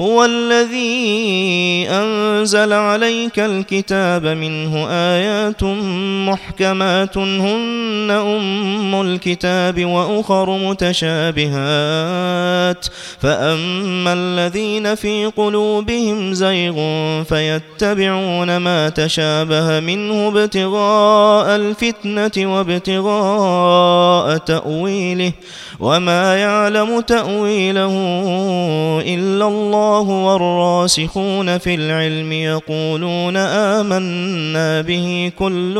هو الذي أنزل عليك الكتاب منه آيات محكمات هن أم الكتاب وأخر متشابهات. فأما الذين في قلوبهم زيغ فيتبعون ما تشابه منه ابتغاء الفتنة وابتغاء تأويله وما يعلم تأويله إلا الله. والراسخون في العلم يقولون آمنا به كل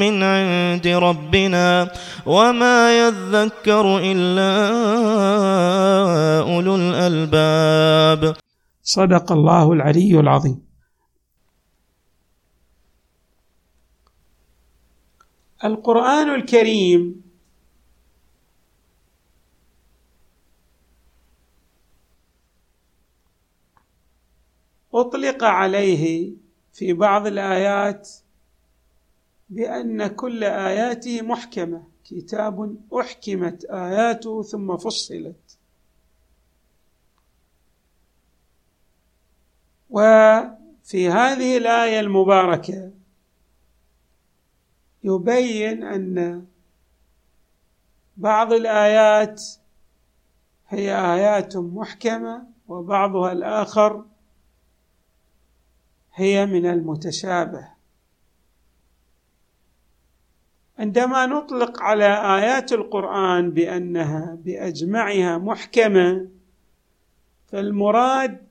من عند ربنا وما يذكر إلا أولو الألباب. صدق الله العلي العظيم. القرآن الكريم أطلق عليه في بعض الآيات بأن كل آياته محكمة. كتاب أحكمت آياته ثم فصلت. وفي هذه الآية المباركة يبين أن بعض الآيات هي آيات محكمة وبعضها الآخر هي من المتشابه. عندما نطلق على آيات القرآن بأنها بأجمعها محكمة فالمراد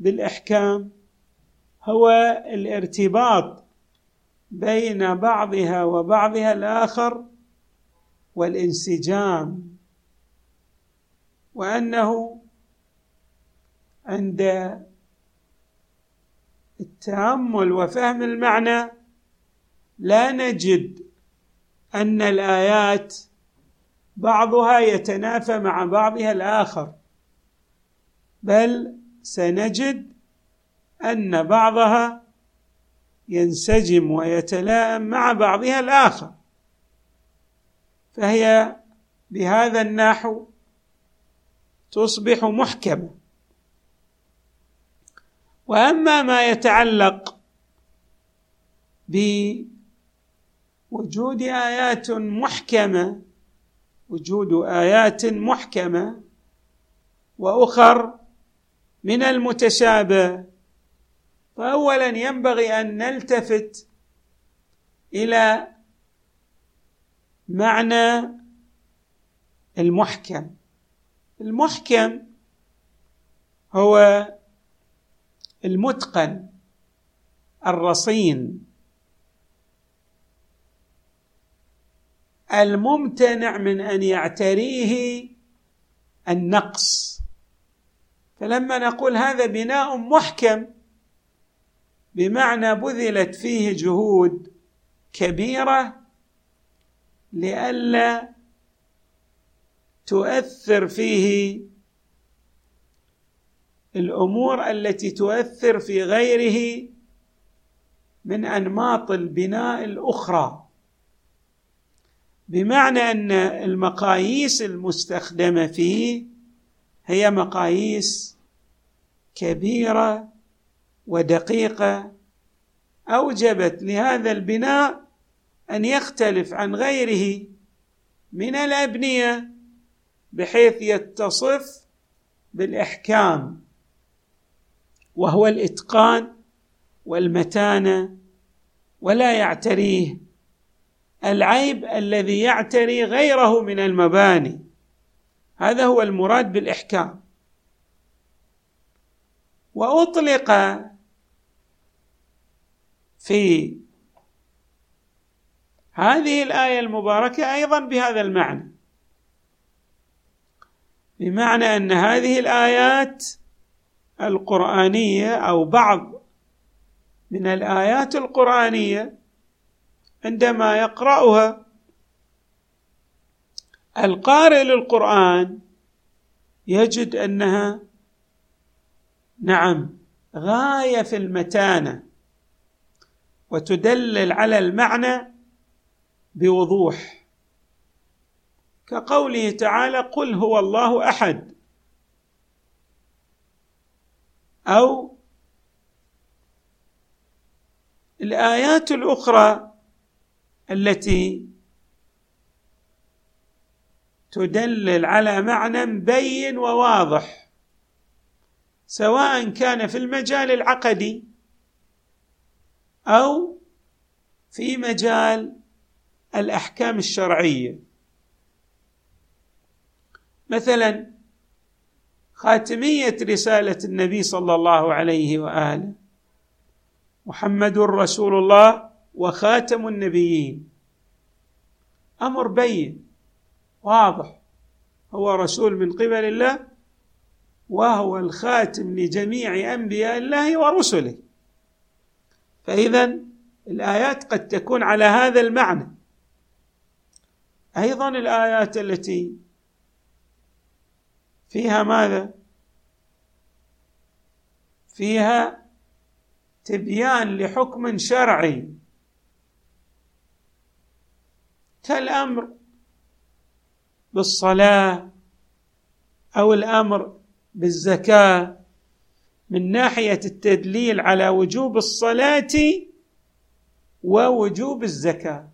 بالإحكام هو الارتباط بين بعضها وبعضها الآخر والانسجام. وأنه عند التأمل وفهم المعنى لا نجد أن الآيات بعضها يتنافى مع بعضها الآخر بل سنجد أن بعضها ينسجم ويتلائم مع بعضها الآخر. فهي بهذا النحو تصبح محكمة. وأما ما يتعلق بوجود آيات محكمة وجود آيات محكمة وأخر من المتشابه فاولا ينبغي أن نلتفت إلى معنى المحكم. المحكم هو المتقن الرصين. الممتنع من أن يعتريه النقص. فلما نقول هذا بناء محكم بمعنى بذلت فيه جهود كبيرة لئلا تؤثر فيه الأمور التي تؤثر في غيره من أنماط البناء الأخرى. بمعنى أن المقاييس المستخدمة فيه هي مقاييس كبيرة ودقيقة أوجبت لهذا البناء أن يختلف عن غيره من الأبنية بحيث يتصف بالإحكام. وهو الإتقان والمتانة ولا يعتريه العيب الذي يعتري غيره من المباني. هذا هو المراد بالإحكام. وأطلق في هذه الآية المباركة أيضا بهذا المعنى بمعنى أن هذه الآيات القرآنية أو بعض من الآيات القرآنية عندما يقرأها القارئ للقرآن يجد أنها نعم غاية في المتانة وتدلل على المعنى بوضوح. كقوله تعالى قل هو الله أحد. أو الآيات الأخرى التي تدلل على معنى بين وواضح سواء كان في المجال العقدي أو في مجال الأحكام الشرعية. مثلا خاتمية رسالة النبي صلى الله عليه وآله. محمد رسول الله وخاتم النبيين. أمر بين واضح. هو رسول من قبل الله وهو الخاتم لجميع أنبياء الله ورسله. فإذا الآيات قد تكون على هذا المعنى. أيضا الآيات التي فيها ماذا؟ فيها تبيان لحكم شرعي. كالأمر بالصلاة أو الأمر بالزكاة من ناحية التدليل على وجوب الصلاة ووجوب الزكاة.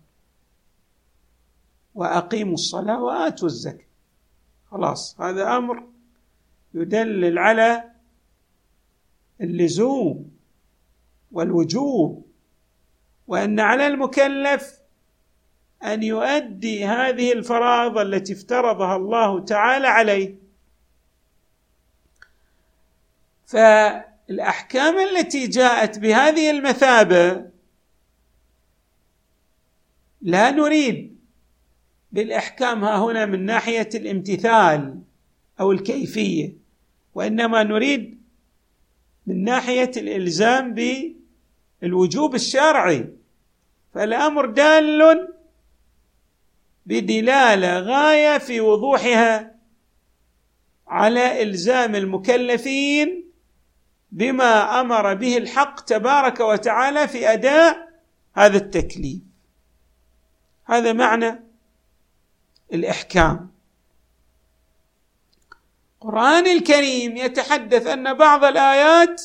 وأقيموا الصلاة وآتوا الزكاة. خلاص هذا أمر يدلل على اللزوم والوجوب وأن على المكلف أن يؤدي هذه الفرائض التي افترضها الله تعالى عليه. فالأحكام التي جاءت بهذه المثابة لا نريد بالأحكام ها هنا من ناحية الامتثال أو الكيفية وإنما نريد من ناحية الإلزام بالوجوب الشرعي. فالأمر دال بدلالة غاية في وضوحها على إلزام المكلفين بما أمر به الحق تبارك وتعالى في أداء هذا التكليف. هذا معنى الإحكام. القران الكريم يتحدث أن بعض الآيات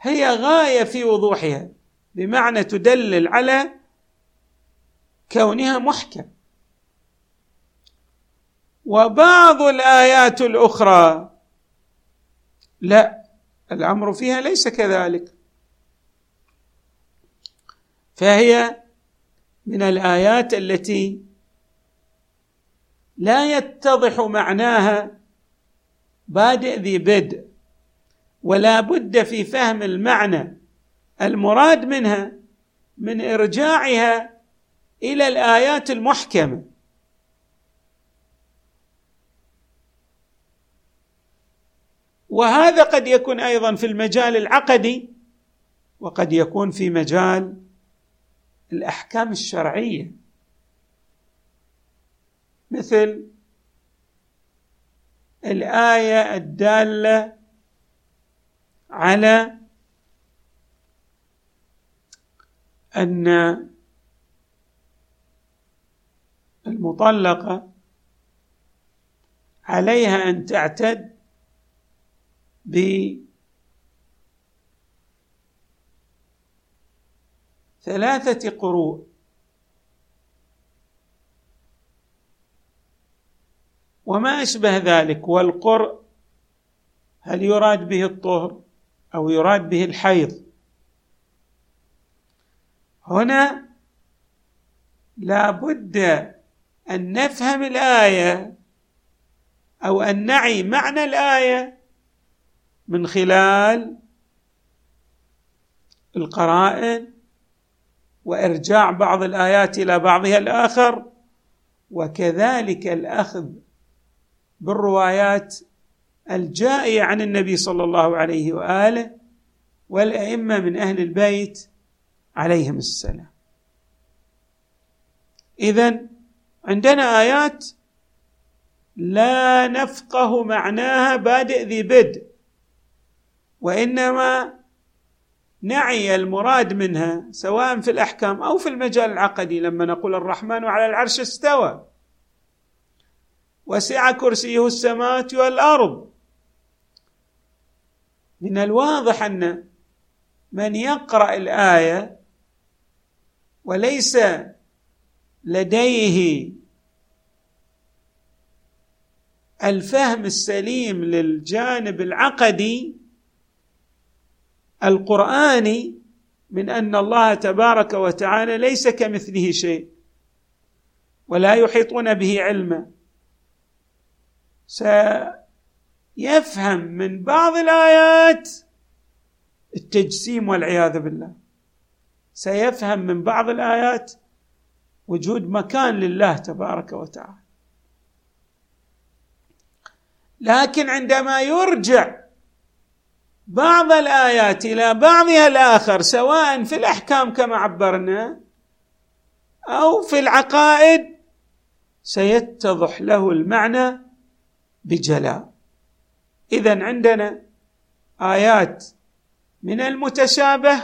هي غاية في وضوحها بمعنى تدلل على كونها محكم. وبعض الآيات الأخرى لا الأمر فيها ليس كذلك. فهي من الآيات التي لا يتضح معناها بادئ ذي بدء ولا بد في فهم المعنى. المراد منها من إرجاعها إلى الآيات المحكمة. وهذا قد يكون أيضا في المجال العقدي وقد يكون في مجال الأحكام الشرعية. مثل الآية الدالة على أن المطلقة عليها أن تعتد بثلاثه قروء. وما أشبه ذلك والقرء هل يراد به الطهر أو يراد به الحيض؟ هنا لا بد أن نفهم الآية أو أن نعي معنى الآية من خلال القرائن وإرجاع بعض الآيات إلى بعضها الآخر وكذلك الأخذ بالروايات الجائية عن النبي صلى الله عليه وآله والأئمة من أهل البيت عليهم السلام. اذا عندنا آيات لا نفقه معناها بادئ ذي بدء وإنما نعي المراد منها سواء في الأحكام أو في المجال العقدي لما نقول الرحمن على العرش استوى. وسع كرسيه السماوات والأرض. من الواضح أن من يقرأ الآية وليس لديه الفهم السليم للجانب العقدي القراني من أن الله تبارك وتعالى ليس كمثله شيء ولا يحيطون به علما. سيفهم من بعض الآيات التجسيم والعياذ بالله. سيفهم من بعض الآيات وجود مكان لله تبارك وتعالى. لكن عندما يرجع بعض الآيات إلى بعضها الآخر سواء في الأحكام كما عبرنا أو في العقائد سيتضح له المعنى بجلاء. اذا عندنا آيات من المتشابه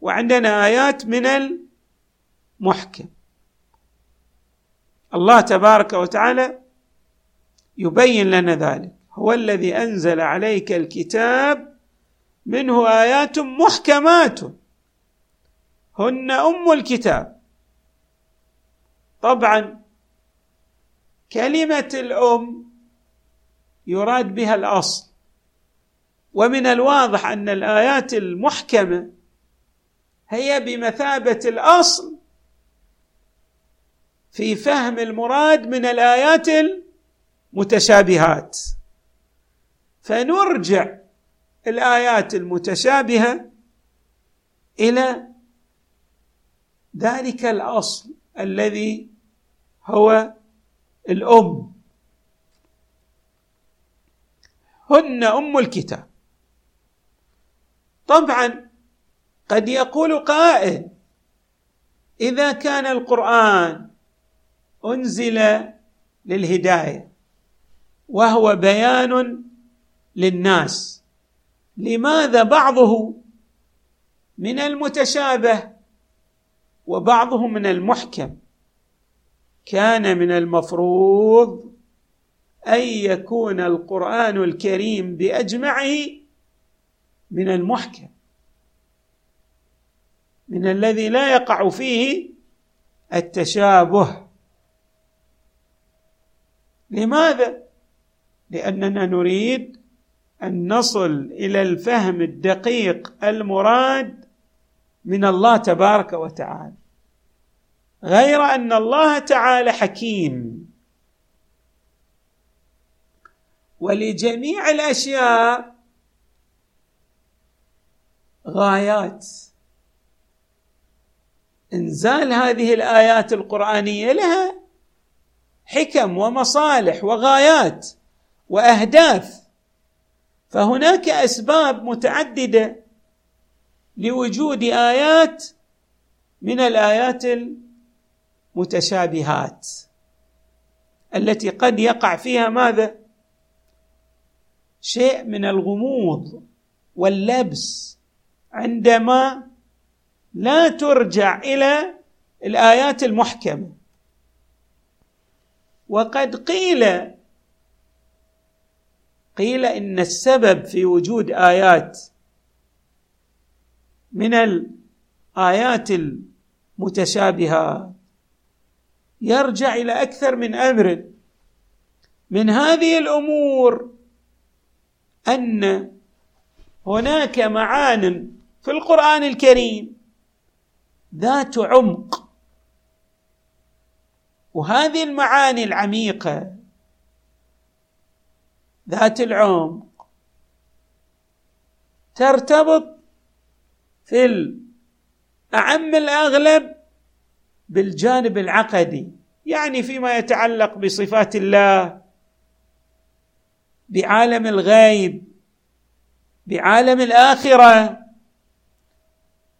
وعندنا آيات من المحكم. الله تبارك وتعالى يبين لنا ذلك. هو الذي أنزل عليك الكتاب منه آيات محكمات. هن أم الكتاب. طبعا كلمة الأم يراد بها الأصل. ومن الواضح أن الآيات المحكمة هي بمثابة الأصل في فهم المراد من الآيات المتشابهات. فنرجع الآيات المتشابهة إلى ذلك الأصل الذي هو الأم. هن أم الكتاب. طبعا قد يقول قائل إذا كان القرآن أنزل للهداية وهو بيان للناس لماذا بعضه من المتشابه وبعضه من المحكم؟ كان من المفروض أن يكون القرآن الكريم بأجمعه من المحكم من الذي لا يقع فيه التشابه. لماذا؟ لأننا نريد أن نصل إلى الفهم الدقيق المراد من الله تبارك وتعالى غير أن الله تعالى حكيم. ولجميع الأشياء غايات. إنزال هذه الآيات القرآنية لها حكم ومصالح وغايات وأهداف. فهناك أسباب متعددة لوجود آيات من الآيات المتشابهات التي قد يقع فيها ماذا؟ شيء من الغموض واللبس عندما لا ترجع إلى الآيات المحكمة. وقد قيل قيل إن السبب في وجود آيات من الآيات المتشابهة يرجع إلى أكثر من أمر. من هذه الأمور أن هناك معان في القرآن الكريم ذات عمق. وهذه المعاني العميقة ذات العمق ترتبط في الأعم الأغلب بالجانب العقدي يعني فيما يتعلق بصفات الله بعالم الغيب بعالم الآخرة.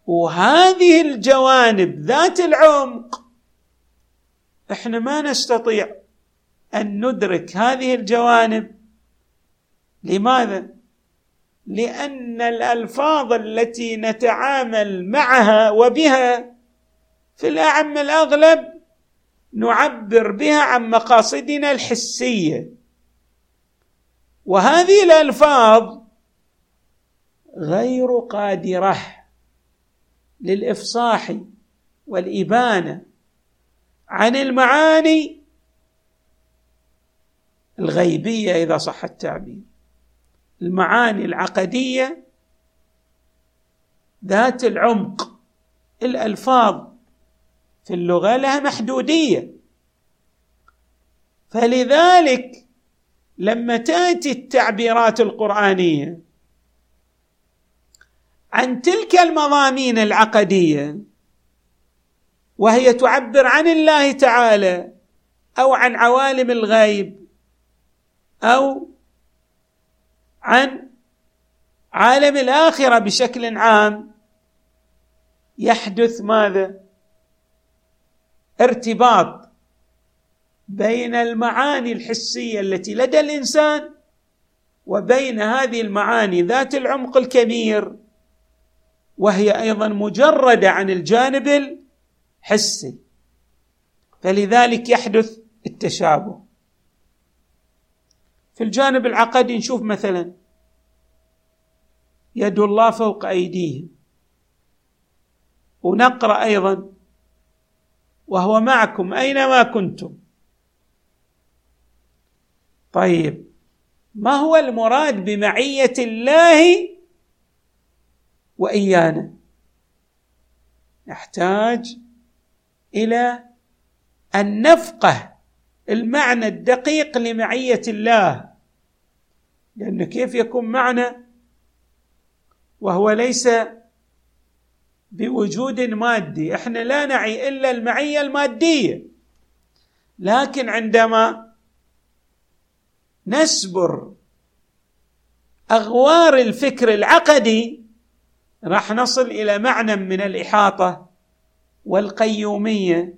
وهذه الجوانب ذات العمق إحنا ما نستطيع أن ندرك هذه الجوانب. لماذا؟ لأن الألفاظ التي نتعامل معها وبها في الأعم الأغلب نعبر بها عن مقاصدنا الحسية. وهذه الألفاظ غير قادرة للإفصاح والإبانة عن المعاني الغيبية إذا صح التعبير. المعاني العقدية ذات العمق الألفاظ في اللغة لها محدودية. فلذلك لما تأتي التعبيرات القرآنية عن تلك المضامين العقدية وهي تعبر عن الله تعالى أو عن عوالم الغيب أو عن عالم الآخرة بشكل عام يحدث ماذا؟ ارتباط بين المعاني الحسية التي لدى الإنسان وبين هذه المعاني ذات العمق الكبير وهي أيضا مجردة عن الجانب الحسي. فلذلك يحدث التشابه. في الجانب العقدي نشوف مثلا يد الله فوق أيديهم. ونقرأ أيضا وهو معكم أينما كنتم. طيب ما هو المراد بمعية الله وايانا نحتاج إلى أن نفقه المعنى الدقيق لمعية الله لأن كيف يكون معنى وهو ليس بوجود مادي إحنا لا نعي إلا المعية المادية لكن عندما نسبر أغوار الفكر العقدي راح نصل إلى معنى من الإحاطة والقيومية.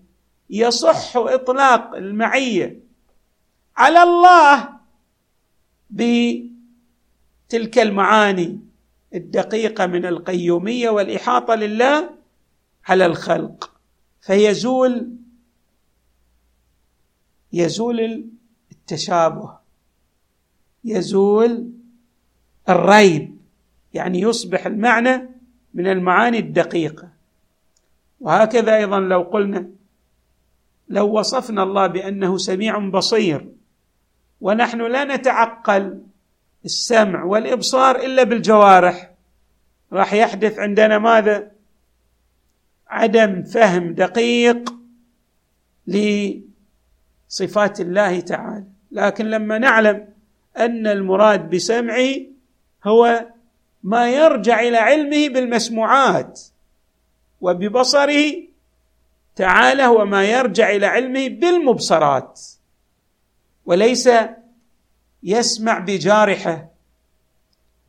يصح إطلاق المعية على الله بتلك المعاني الدقيقة من القيومية والإحاطة لله على الخلق. فيزول يزول التشابه. يزول الريب يعني يصبح المعنى من المعاني الدقيقة. وهكذا أيضا لو قلنا لو وصفنا الله بأنه سميع بصير ونحن لا نتعقل السمع والإبصار إلا بالجوارح. راح يحدث عندنا ماذا؟ عدم فهم دقيق لصفات الله تعالى. لكن لما نعلم أن المراد بسمعه هو ما يرجع إلى علمه بالمسموعات وببصره تعالى هو ما يرجع إلى علمه بالمبصرات وليس يسمع بجارحه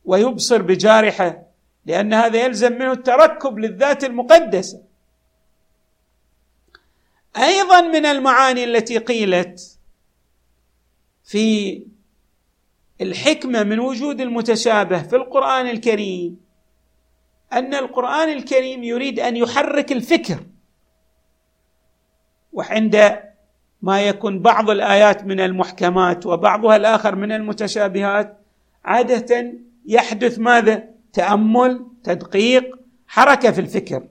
ويبصر بجارحه لأن هذا يلزم منه التركب للذات المقدسة. أيضا من المعاني التي قيلت في الحكمة من وجود المتشابه في القرآن الكريم أن القرآن الكريم يريد أن يحرك الفكر. وعند ما يكون بعض الآيات من المحكمات وبعضها الآخر من المتشابهات عادة يحدث ماذا؟ تأمل تدقيق حركة في الفكر.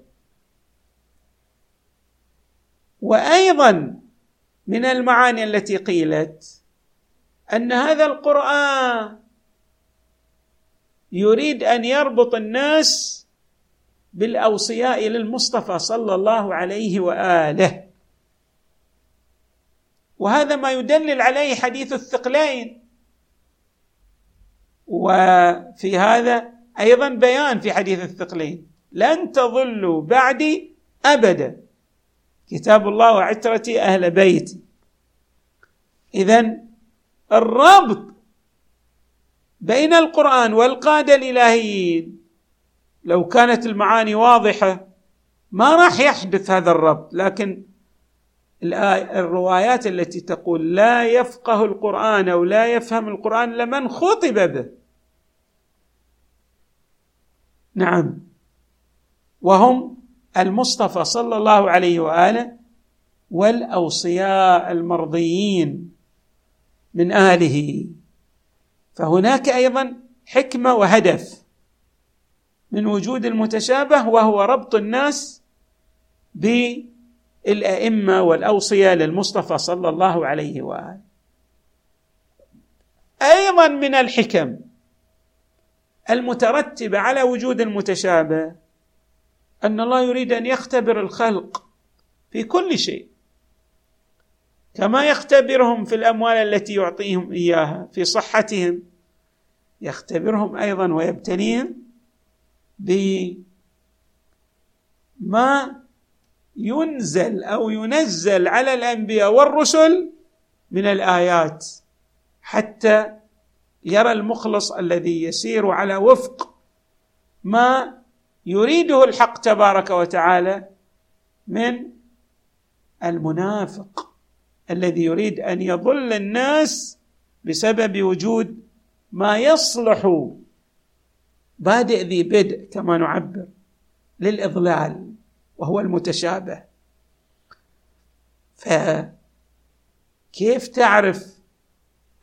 وأيضا من المعاني التي قيلت أن هذا القرآن يريد أن يربط الناس بالأوصياء للمصطفى صلى الله عليه وآله. وهذا ما يدلل عليه حديث الثقلين. وفي هذا أيضا بيان في حديث الثقلين. لن تضلوا بعدي ابدا. كتاب الله وعترتي أهل بيتي. اذا الربط بين القرآن والقاده الإلهيين. لو كانت المعاني واضحة ما راح يحدث هذا الربط لكن الروايات التي تقول لا يفقه القرآن أو لا يفهم القرآن لمن خطب به. نعم. وهم المصطفى صلى الله عليه وآله والأوصياء المرضيين. من اهله فهناك أيضا حكمة وهدف من وجود المتشابه وهو ربط الناس بالأئمة والأوصية للمصطفى صلى الله عليه وآله. أيضا من الحكم المترتبه على وجود المتشابه أن الله يريد أن يختبر الخلق في كل شيء. كما يختبرهم في الأموال التي يعطيهم إياها في صحتهم يختبرهم أيضا ويبتليهم بما ينزل أو ينزل على الأنبياء والرسل من الآيات حتى يرى المخلص الذي يسير على وفق ما يريده الحق تبارك وتعالى من المنافق. الذي يريد أن يضل الناس بسبب وجود ما يصلح بادئ ذي بدء كما نعبر للإضلال وهو المتشابه. فكيف تعرف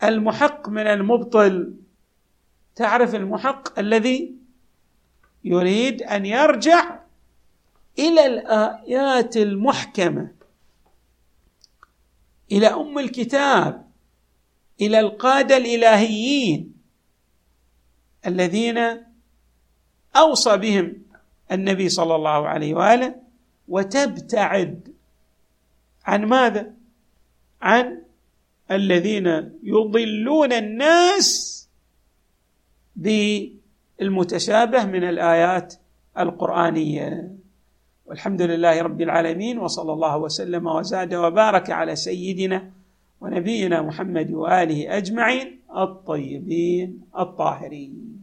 المحق من المبطل؟ تعرف المحق الذي يريد أن يرجع إلى الآيات المحكمة. إلى أم الكتاب إلى القادة الإلهيين الذين أوصى بهم النبي صلى الله عليه وآله وتبتعد عن ماذا؟ عن الذين يضلون الناس بالمتشابه من الآيات القرآنية. والحمد لله رب العالمين وصلى الله وسلم وزاد وبارك على سيدنا ونبينا محمد وآله أجمعين الطيبين الطاهرين.